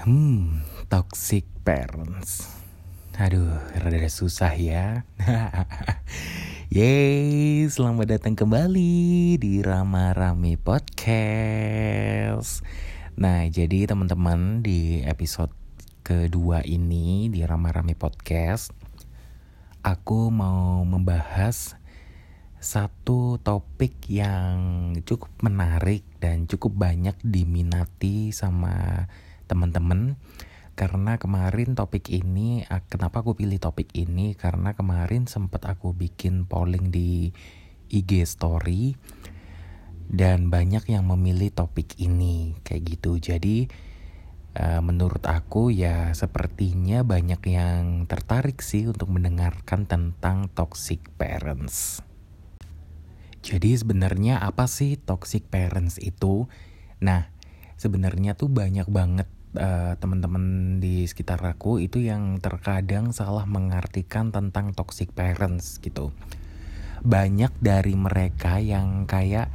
Hmm, toxic parents. Aduh, rada susah ya. Yeay, selamat datang kembali di Rama Rame Podcast. Nah, jadi teman-teman di episode kedua ini di Rama Rame Podcast, aku mau membahas satu topik yang cukup menarik dan cukup banyak diminati sama teman-teman. Karena kemarin topik ini kenapa aku pilih topik ini? Karena kemarin sempat aku bikin polling di IG story dan banyak yang memilih topik ini kayak gitu. Jadi menurut aku ya sepertinya banyak yang tertarik sih untuk mendengarkan tentang toxic parents. Jadi sebenarnya apa sih toxic parents itu? Nah sebenarnya tuh banyak banget uh, teman-teman di sekitar aku itu yang terkadang salah mengartikan tentang toxic parents gitu. Banyak dari mereka yang kayak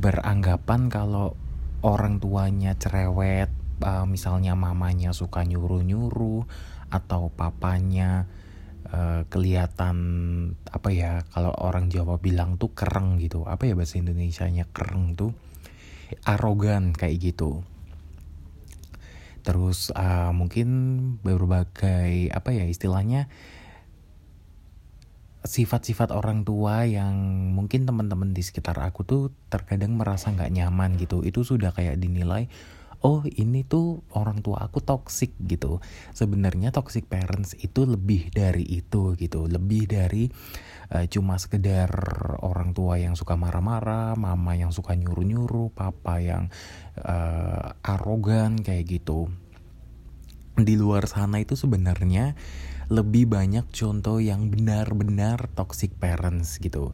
beranggapan kalau orang tuanya cerewet, uh, misalnya mamanya suka nyuruh-nyuruh atau papanya uh, kelihatan apa ya kalau orang Jawa bilang tuh kereng gitu. Apa ya bahasa Indonesia-nya kereng tuh? arogan kayak gitu terus uh, mungkin berbagai apa ya istilahnya sifat-sifat orang tua yang mungkin teman-teman di sekitar aku tuh terkadang merasa nggak nyaman gitu. Itu sudah kayak dinilai oh ini tuh orang tua aku toxic gitu. Sebenarnya toxic parents itu lebih dari itu gitu. Lebih dari uh, cuma sekedar orang tua yang suka marah-marah mama yang suka nyuruh-nyuruh papa yang uh, arogan kayak gitu. Di luar sana itu sebenarnya lebih banyak contoh yang benar-benar toxic parents gitu.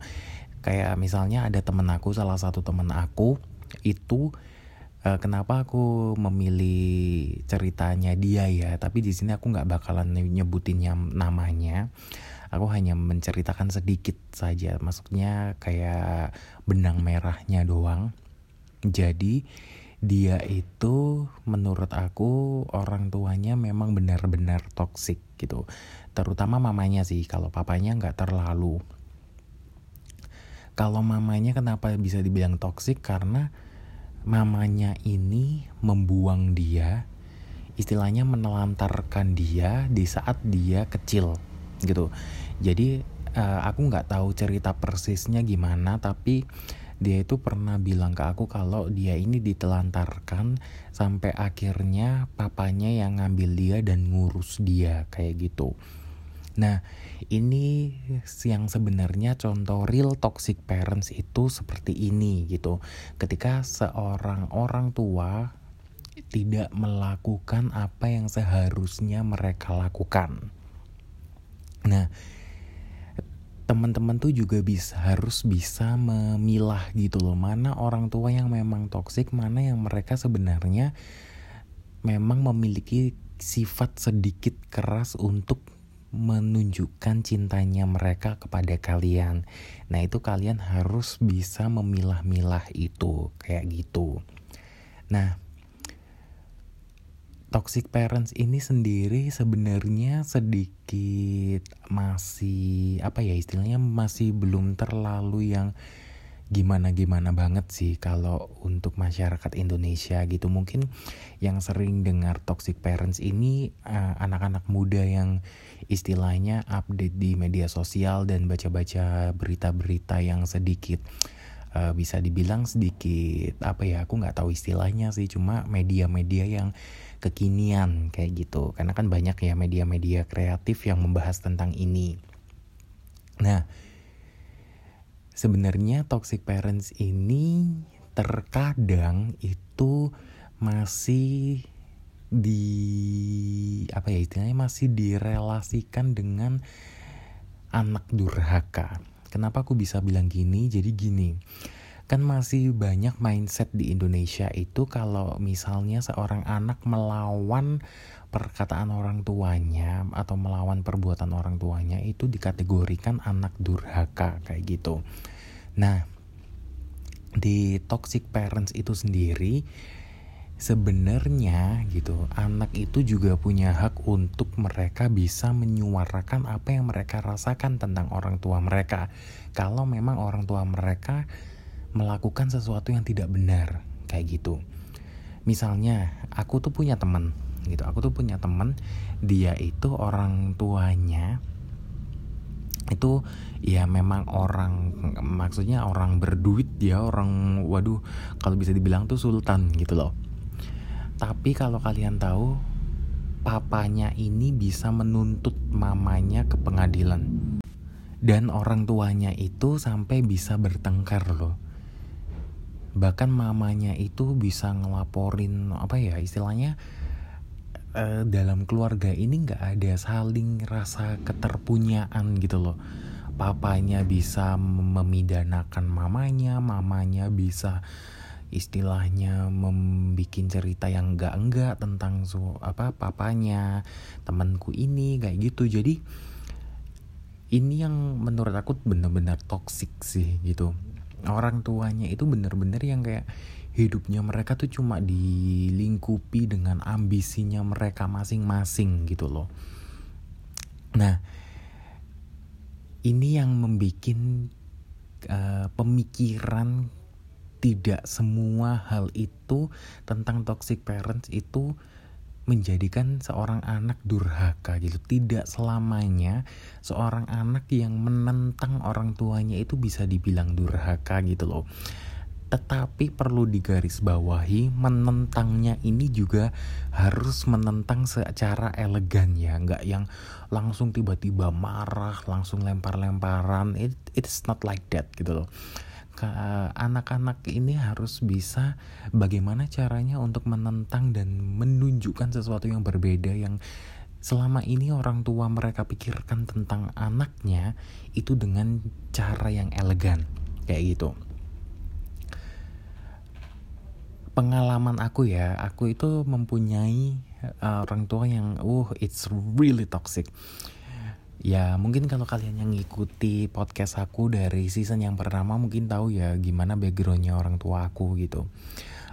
Kayak misalnya ada temen aku salah satu temen aku itu uh, kenapa aku memilih ceritanya dia ya? Tapi di sini aku nggak bakalan nyebutinnya namanya. Aku hanya menceritakan sedikit saja. Maksudnya kayak benang merahnya doang. Jadi dia itu menurut aku orang tuanya memang benar-benar toksik gitu. Terutama mamanya sih kalau papanya nggak terlalu. Kalau mamanya kenapa bisa dibilang toksik karena mamanya ini membuang dia istilahnya menelantarkan dia di saat dia kecil gitu. Jadi uh, aku nggak tahu cerita persisnya gimana tapi dia itu pernah bilang ke aku kalau dia ini ditelantarkan sampai akhirnya papanya yang ngambil dia dan ngurus dia kayak gitu Nah, ini yang sebenarnya contoh real toxic parents itu seperti ini gitu. Ketika seorang orang tua tidak melakukan apa yang seharusnya mereka lakukan. Nah, teman-teman tuh juga bisa harus bisa memilah gitu loh mana orang tua yang memang toksik mana yang mereka sebenarnya memang memiliki sifat sedikit keras untuk menunjukkan cintanya mereka kepada kalian. Nah, itu kalian harus bisa memilah-milah itu kayak gitu. Nah, toxic parents ini sendiri sebenarnya sedikit masih apa ya istilahnya masih belum terlalu yang gimana-gimana banget sih kalau untuk masyarakat Indonesia gitu. Mungkin yang sering dengar toxic parents ini eh, anak-anak muda yang istilahnya update di media sosial dan baca-baca berita-berita yang sedikit uh, bisa dibilang sedikit apa ya aku nggak tahu istilahnya sih cuma media-media yang kekinian kayak gitu. Karena kan banyak ya media-media kreatif yang membahas tentang ini. Nah sebenarnya toxic parents ini terkadang itu masih di apa ya istilahnya masih direlasikan dengan anak durhaka. Kenapa aku bisa bilang gini? Jadi gini, kan masih banyak mindset di Indonesia itu kalau misalnya seorang anak melawan perkataan orang tuanya atau melawan perbuatan orang tuanya itu dikategorikan anak durhaka kayak gitu. Nah, di toxic parents itu sendiri sebenarnya gitu anak itu juga punya hak untuk mereka bisa menyuarakan apa yang mereka rasakan tentang orang tua mereka kalau memang orang tua mereka melakukan sesuatu yang tidak benar kayak gitu misalnya aku tuh punya teman gitu aku tuh punya teman dia itu orang tuanya itu ya memang orang maksudnya orang berduit dia orang waduh kalau bisa dibilang tuh sultan gitu loh tapi kalau kalian tahu, papanya ini bisa menuntut mamanya ke pengadilan. Dan orang tuanya itu sampai bisa bertengkar loh. Bahkan mamanya itu bisa ngelaporin apa ya istilahnya eh, dalam keluarga ini nggak ada saling rasa keterpunyaan gitu loh. Papanya bisa memidanakan mamanya, mamanya bisa istilahnya membuat cerita yang enggak-enggak tentang su apa papanya temanku ini kayak gitu. Jadi ini yang menurut aku benar-benar toksik sih gitu orang tuanya itu benar-benar yang kayak hidupnya mereka tuh cuma dilingkupi dengan ambisinya mereka masing-masing gitu loh. Nah ini yang membuat uh, pemikiran tidak semua hal itu tentang toxic parents itu menjadikan seorang anak durhaka gitu. Tidak selamanya seorang anak yang menentang orang tuanya itu bisa dibilang durhaka gitu loh. Tetapi perlu digarisbawahi menentangnya ini juga harus menentang secara elegan ya, nggak yang langsung tiba-tiba marah, langsung lempar-lemparan. It, it's not like that gitu loh anak-anak ini harus bisa bagaimana caranya untuk menentang dan menunjukkan sesuatu yang berbeda yang selama ini orang tua mereka pikirkan tentang anaknya itu dengan cara yang elegan kayak gitu. Pengalaman aku ya aku itu mempunyai uh, orang tua yang uh it's really toxic Ya mungkin kalau kalian yang ngikuti podcast aku dari season yang pertama mungkin tahu ya gimana backgroundnya orang tua aku gitu.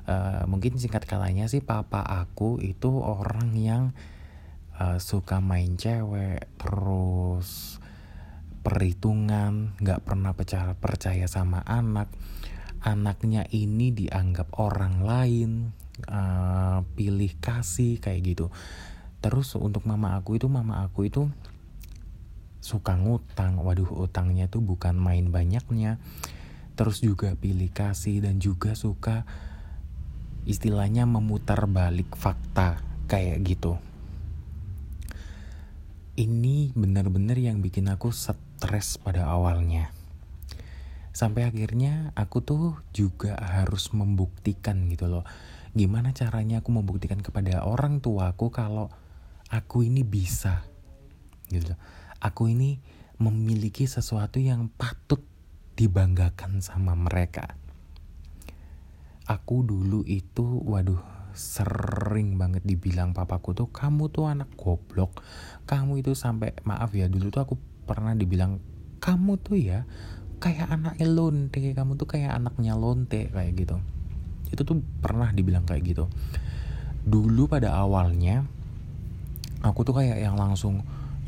Uh, mungkin singkat kalanya sih papa aku itu orang yang uh, suka main cewek terus perhitungan nggak pernah percaya percaya sama anak anaknya ini dianggap orang lain uh, pilih kasih kayak gitu terus untuk mama aku itu mama aku itu suka ngutang. Waduh utangnya tuh bukan main banyaknya. Terus juga pilih kasih dan juga suka istilahnya memutar balik fakta kayak gitu. Ini benar-benar yang bikin aku stres pada awalnya. Sampai akhirnya aku tuh juga harus membuktikan gitu loh. Gimana caranya aku membuktikan kepada orang tuaku kalau aku ini bisa gitu aku ini memiliki sesuatu yang patut dibanggakan sama mereka. Aku dulu itu, waduh, sering banget dibilang papaku tuh, kamu tuh anak goblok. Kamu itu sampai, maaf ya, dulu tuh aku pernah dibilang, kamu tuh ya kayak anak lonte, kamu tuh kayak anaknya lonte, kayak gitu. Itu tuh pernah dibilang kayak gitu. Dulu pada awalnya, aku tuh kayak yang langsung,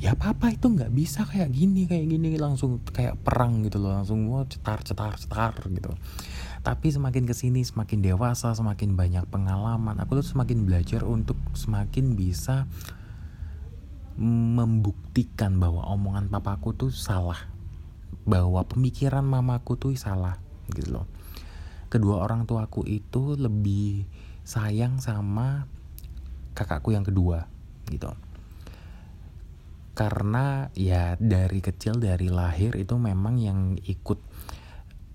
ya papa itu nggak bisa kayak gini kayak gini langsung kayak perang gitu loh langsung mau cetar cetar cetar gitu. Tapi semakin ke sini semakin dewasa semakin banyak pengalaman aku tuh semakin belajar untuk semakin bisa membuktikan bahwa omongan papaku tuh salah bahwa pemikiran mamaku tuh salah gitu loh. Kedua orang tuaku itu lebih sayang sama kakakku yang kedua gitu karena ya dari kecil dari lahir itu memang yang ikut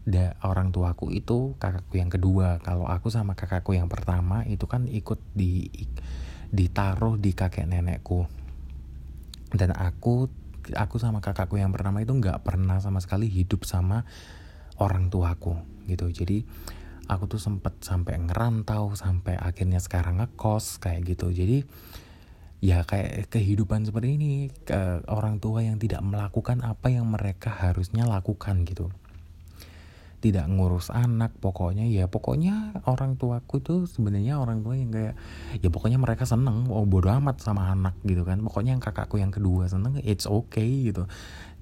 da, orang tuaku itu kakakku yang kedua. Kalau aku sama kakakku yang pertama itu kan ikut di ditaruh di kakek nenekku. Dan aku aku sama kakakku yang pertama itu nggak pernah sama sekali hidup sama orang tuaku gitu. Jadi aku tuh sempet sampai ngerantau sampai akhirnya sekarang ngekos kayak gitu. Jadi ya kayak kehidupan seperti ini ke orang tua yang tidak melakukan apa yang mereka harusnya lakukan gitu. Tidak ngurus anak pokoknya ya pokoknya orang tuaku tuh sebenarnya orang tua yang kayak ya pokoknya mereka seneng oh bodo amat sama anak gitu kan. Pokoknya yang kakakku yang kedua seneng it's okay gitu.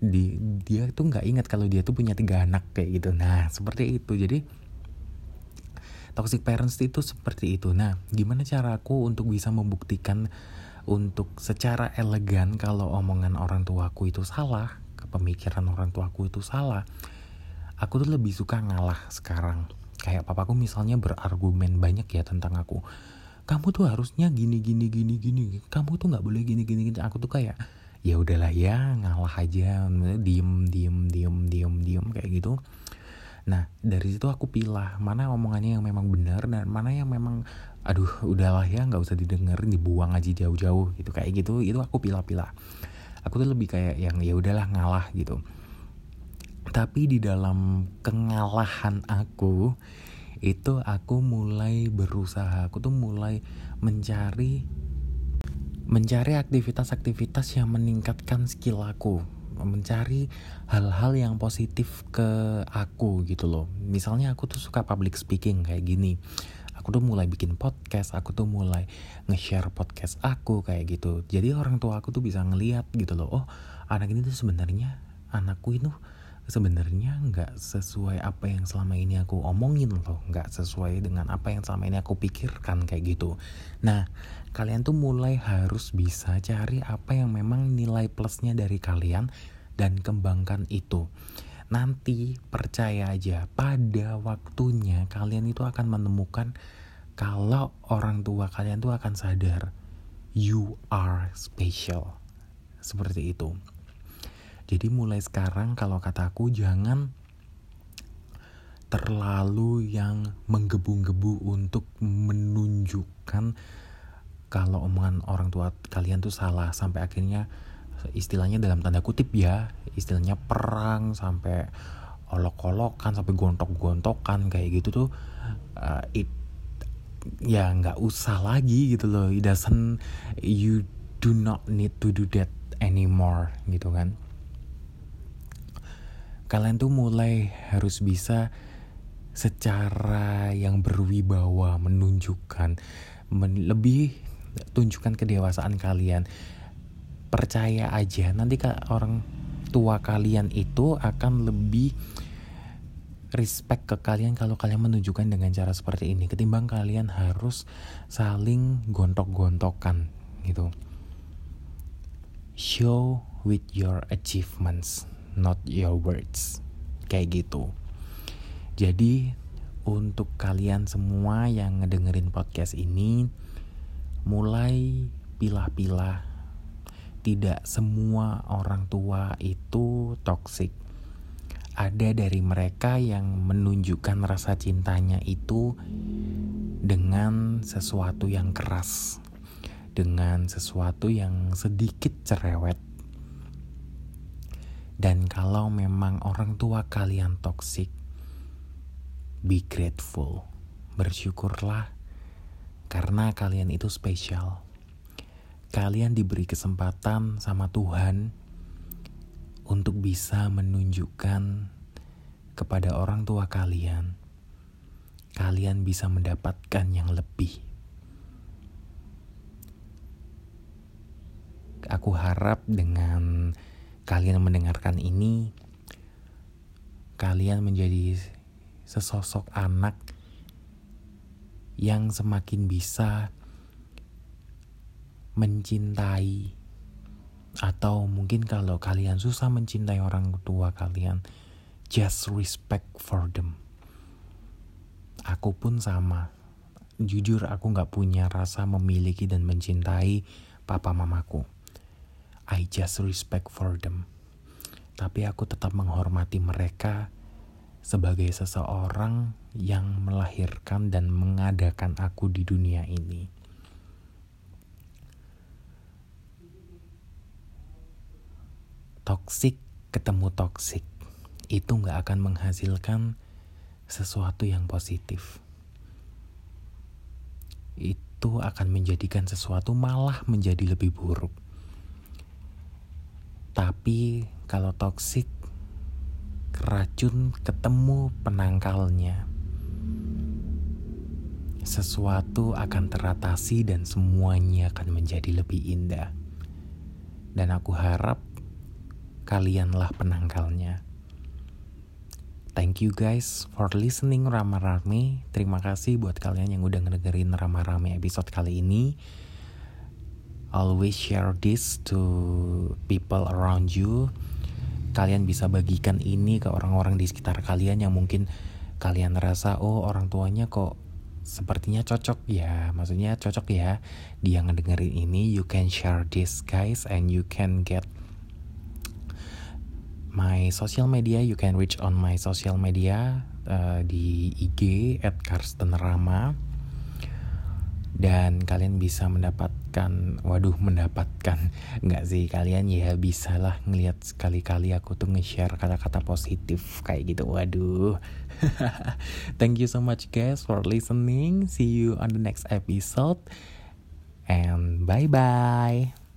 Di dia tuh nggak ingat kalau dia tuh punya tiga anak kayak gitu. Nah seperti itu. Jadi toxic parents itu seperti itu. Nah gimana cara aku untuk bisa membuktikan untuk secara elegan kalau omongan orang tuaku itu salah pemikiran orang tuaku itu salah aku tuh lebih suka ngalah sekarang. Kayak papaku misalnya berargumen banyak ya tentang aku. Kamu tuh harusnya gini gini gini gini. Kamu tuh nggak boleh gini gini gini. Aku tuh kayak ya udahlah ya ngalah aja. Diem diem diem diem diem kayak gitu nah dari situ aku pilah mana omongannya yang memang benar dan mana yang memang aduh udahlah ya nggak usah didengar dibuang aja jauh-jauh gitu. Kayak gitu itu aku pilah-pilah. Aku tuh lebih kayak yang ya udahlah ngalah gitu. Tapi di dalam kengalahan aku itu aku mulai berusaha. Aku tuh mulai mencari mencari aktivitas-aktivitas yang meningkatkan skill aku mencari hal-hal yang positif ke aku gitu loh. Misalnya aku tuh suka public speaking kayak gini. Aku tuh mulai bikin podcast aku tuh mulai nge-share podcast aku kayak gitu. Jadi orang tua aku tuh bisa ngeliat gitu loh oh anak ini tuh sebenarnya anakku itu sebenarnya nggak sesuai apa yang selama ini aku omongin loh. Nggak sesuai dengan apa yang selama ini aku pikirkan kayak gitu. Nah kalian tuh mulai harus bisa cari apa yang memang nilai plusnya dari kalian dan kembangkan itu. Nanti percaya aja pada waktunya kalian itu akan menemukan kalau orang tua kalian tuh akan sadar you are special. Seperti itu jadi mulai sekarang kalau kataku jangan terlalu yang menggebu-gebu untuk menunjukkan kalau omongan orang tua kalian tuh salah. Sampai akhirnya istilahnya dalam tanda kutip ya istilahnya perang sampai olok-olokan sampai gontok-gontokan kayak gitu tuh uh, it ya nggak usah lagi gitu loh. It doesn't you do not need to do that anymore gitu kan kalian tuh mulai harus bisa secara yang berwibawa menunjukkan men lebih tunjukkan kedewasaan kalian. Percaya aja nanti orang tua kalian itu akan lebih respect ke kalian kalau kalian menunjukkan dengan cara seperti ini ketimbang kalian harus saling gontok-gontokan gitu. Show with your achievements not your words. Kayak gitu. Jadi untuk kalian semua yang ngedengerin podcast ini mulai pilah-pilah. Tidak semua orang tua itu toxic. Ada dari mereka yang menunjukkan rasa cintanya itu dengan sesuatu yang keras, dengan sesuatu yang sedikit cerewet, dan kalau memang orang tua kalian toksik, be grateful. Bersyukurlah karena kalian itu spesial. Kalian diberi kesempatan sama Tuhan untuk bisa menunjukkan kepada orang tua kalian, kalian bisa mendapatkan yang lebih. Aku harap dengan kalian mendengarkan ini, kalian menjadi sesosok anak yang semakin bisa mencintai atau mungkin kalau kalian susah mencintai orang tua kalian just respect for them. Aku pun sama. Jujur aku gak punya rasa memiliki dan mencintai papa mamaku I just respect for them. Tapi aku tetap menghormati mereka sebagai seseorang yang melahirkan dan mengadakan aku di dunia ini. Toksik ketemu toksik itu nggak akan menghasilkan sesuatu yang positif. Itu akan menjadikan sesuatu malah menjadi lebih buruk. Tapi kalau toxic racun ketemu penangkalnya sesuatu akan teratasi dan semuanya akan menjadi lebih indah. Dan aku harap kalianlah penangkalnya. Thank you guys for listening Rama Rame. Terima kasih buat kalian yang udah ngedengerin Rama Rame episode kali ini. Always share this to people around you. Kalian bisa bagikan ini ke orang-orang di sekitar kalian yang mungkin kalian rasa oh orang tuanya kok sepertinya cocok ya. Maksudnya cocok ya dia ngedengerin ini. You can share this guys and you can get my social media. You can reach on my social media uh, di IG at Karsten Rama dan kalian bisa mendapatkan waduh mendapatkan. Nggak sih kalian ya bisalah ngelihat sekali-kali aku tuh nge-share kata-kata positif kayak gitu. Waduh. Thank you so much guys for listening. See you on the next episode. And bye bye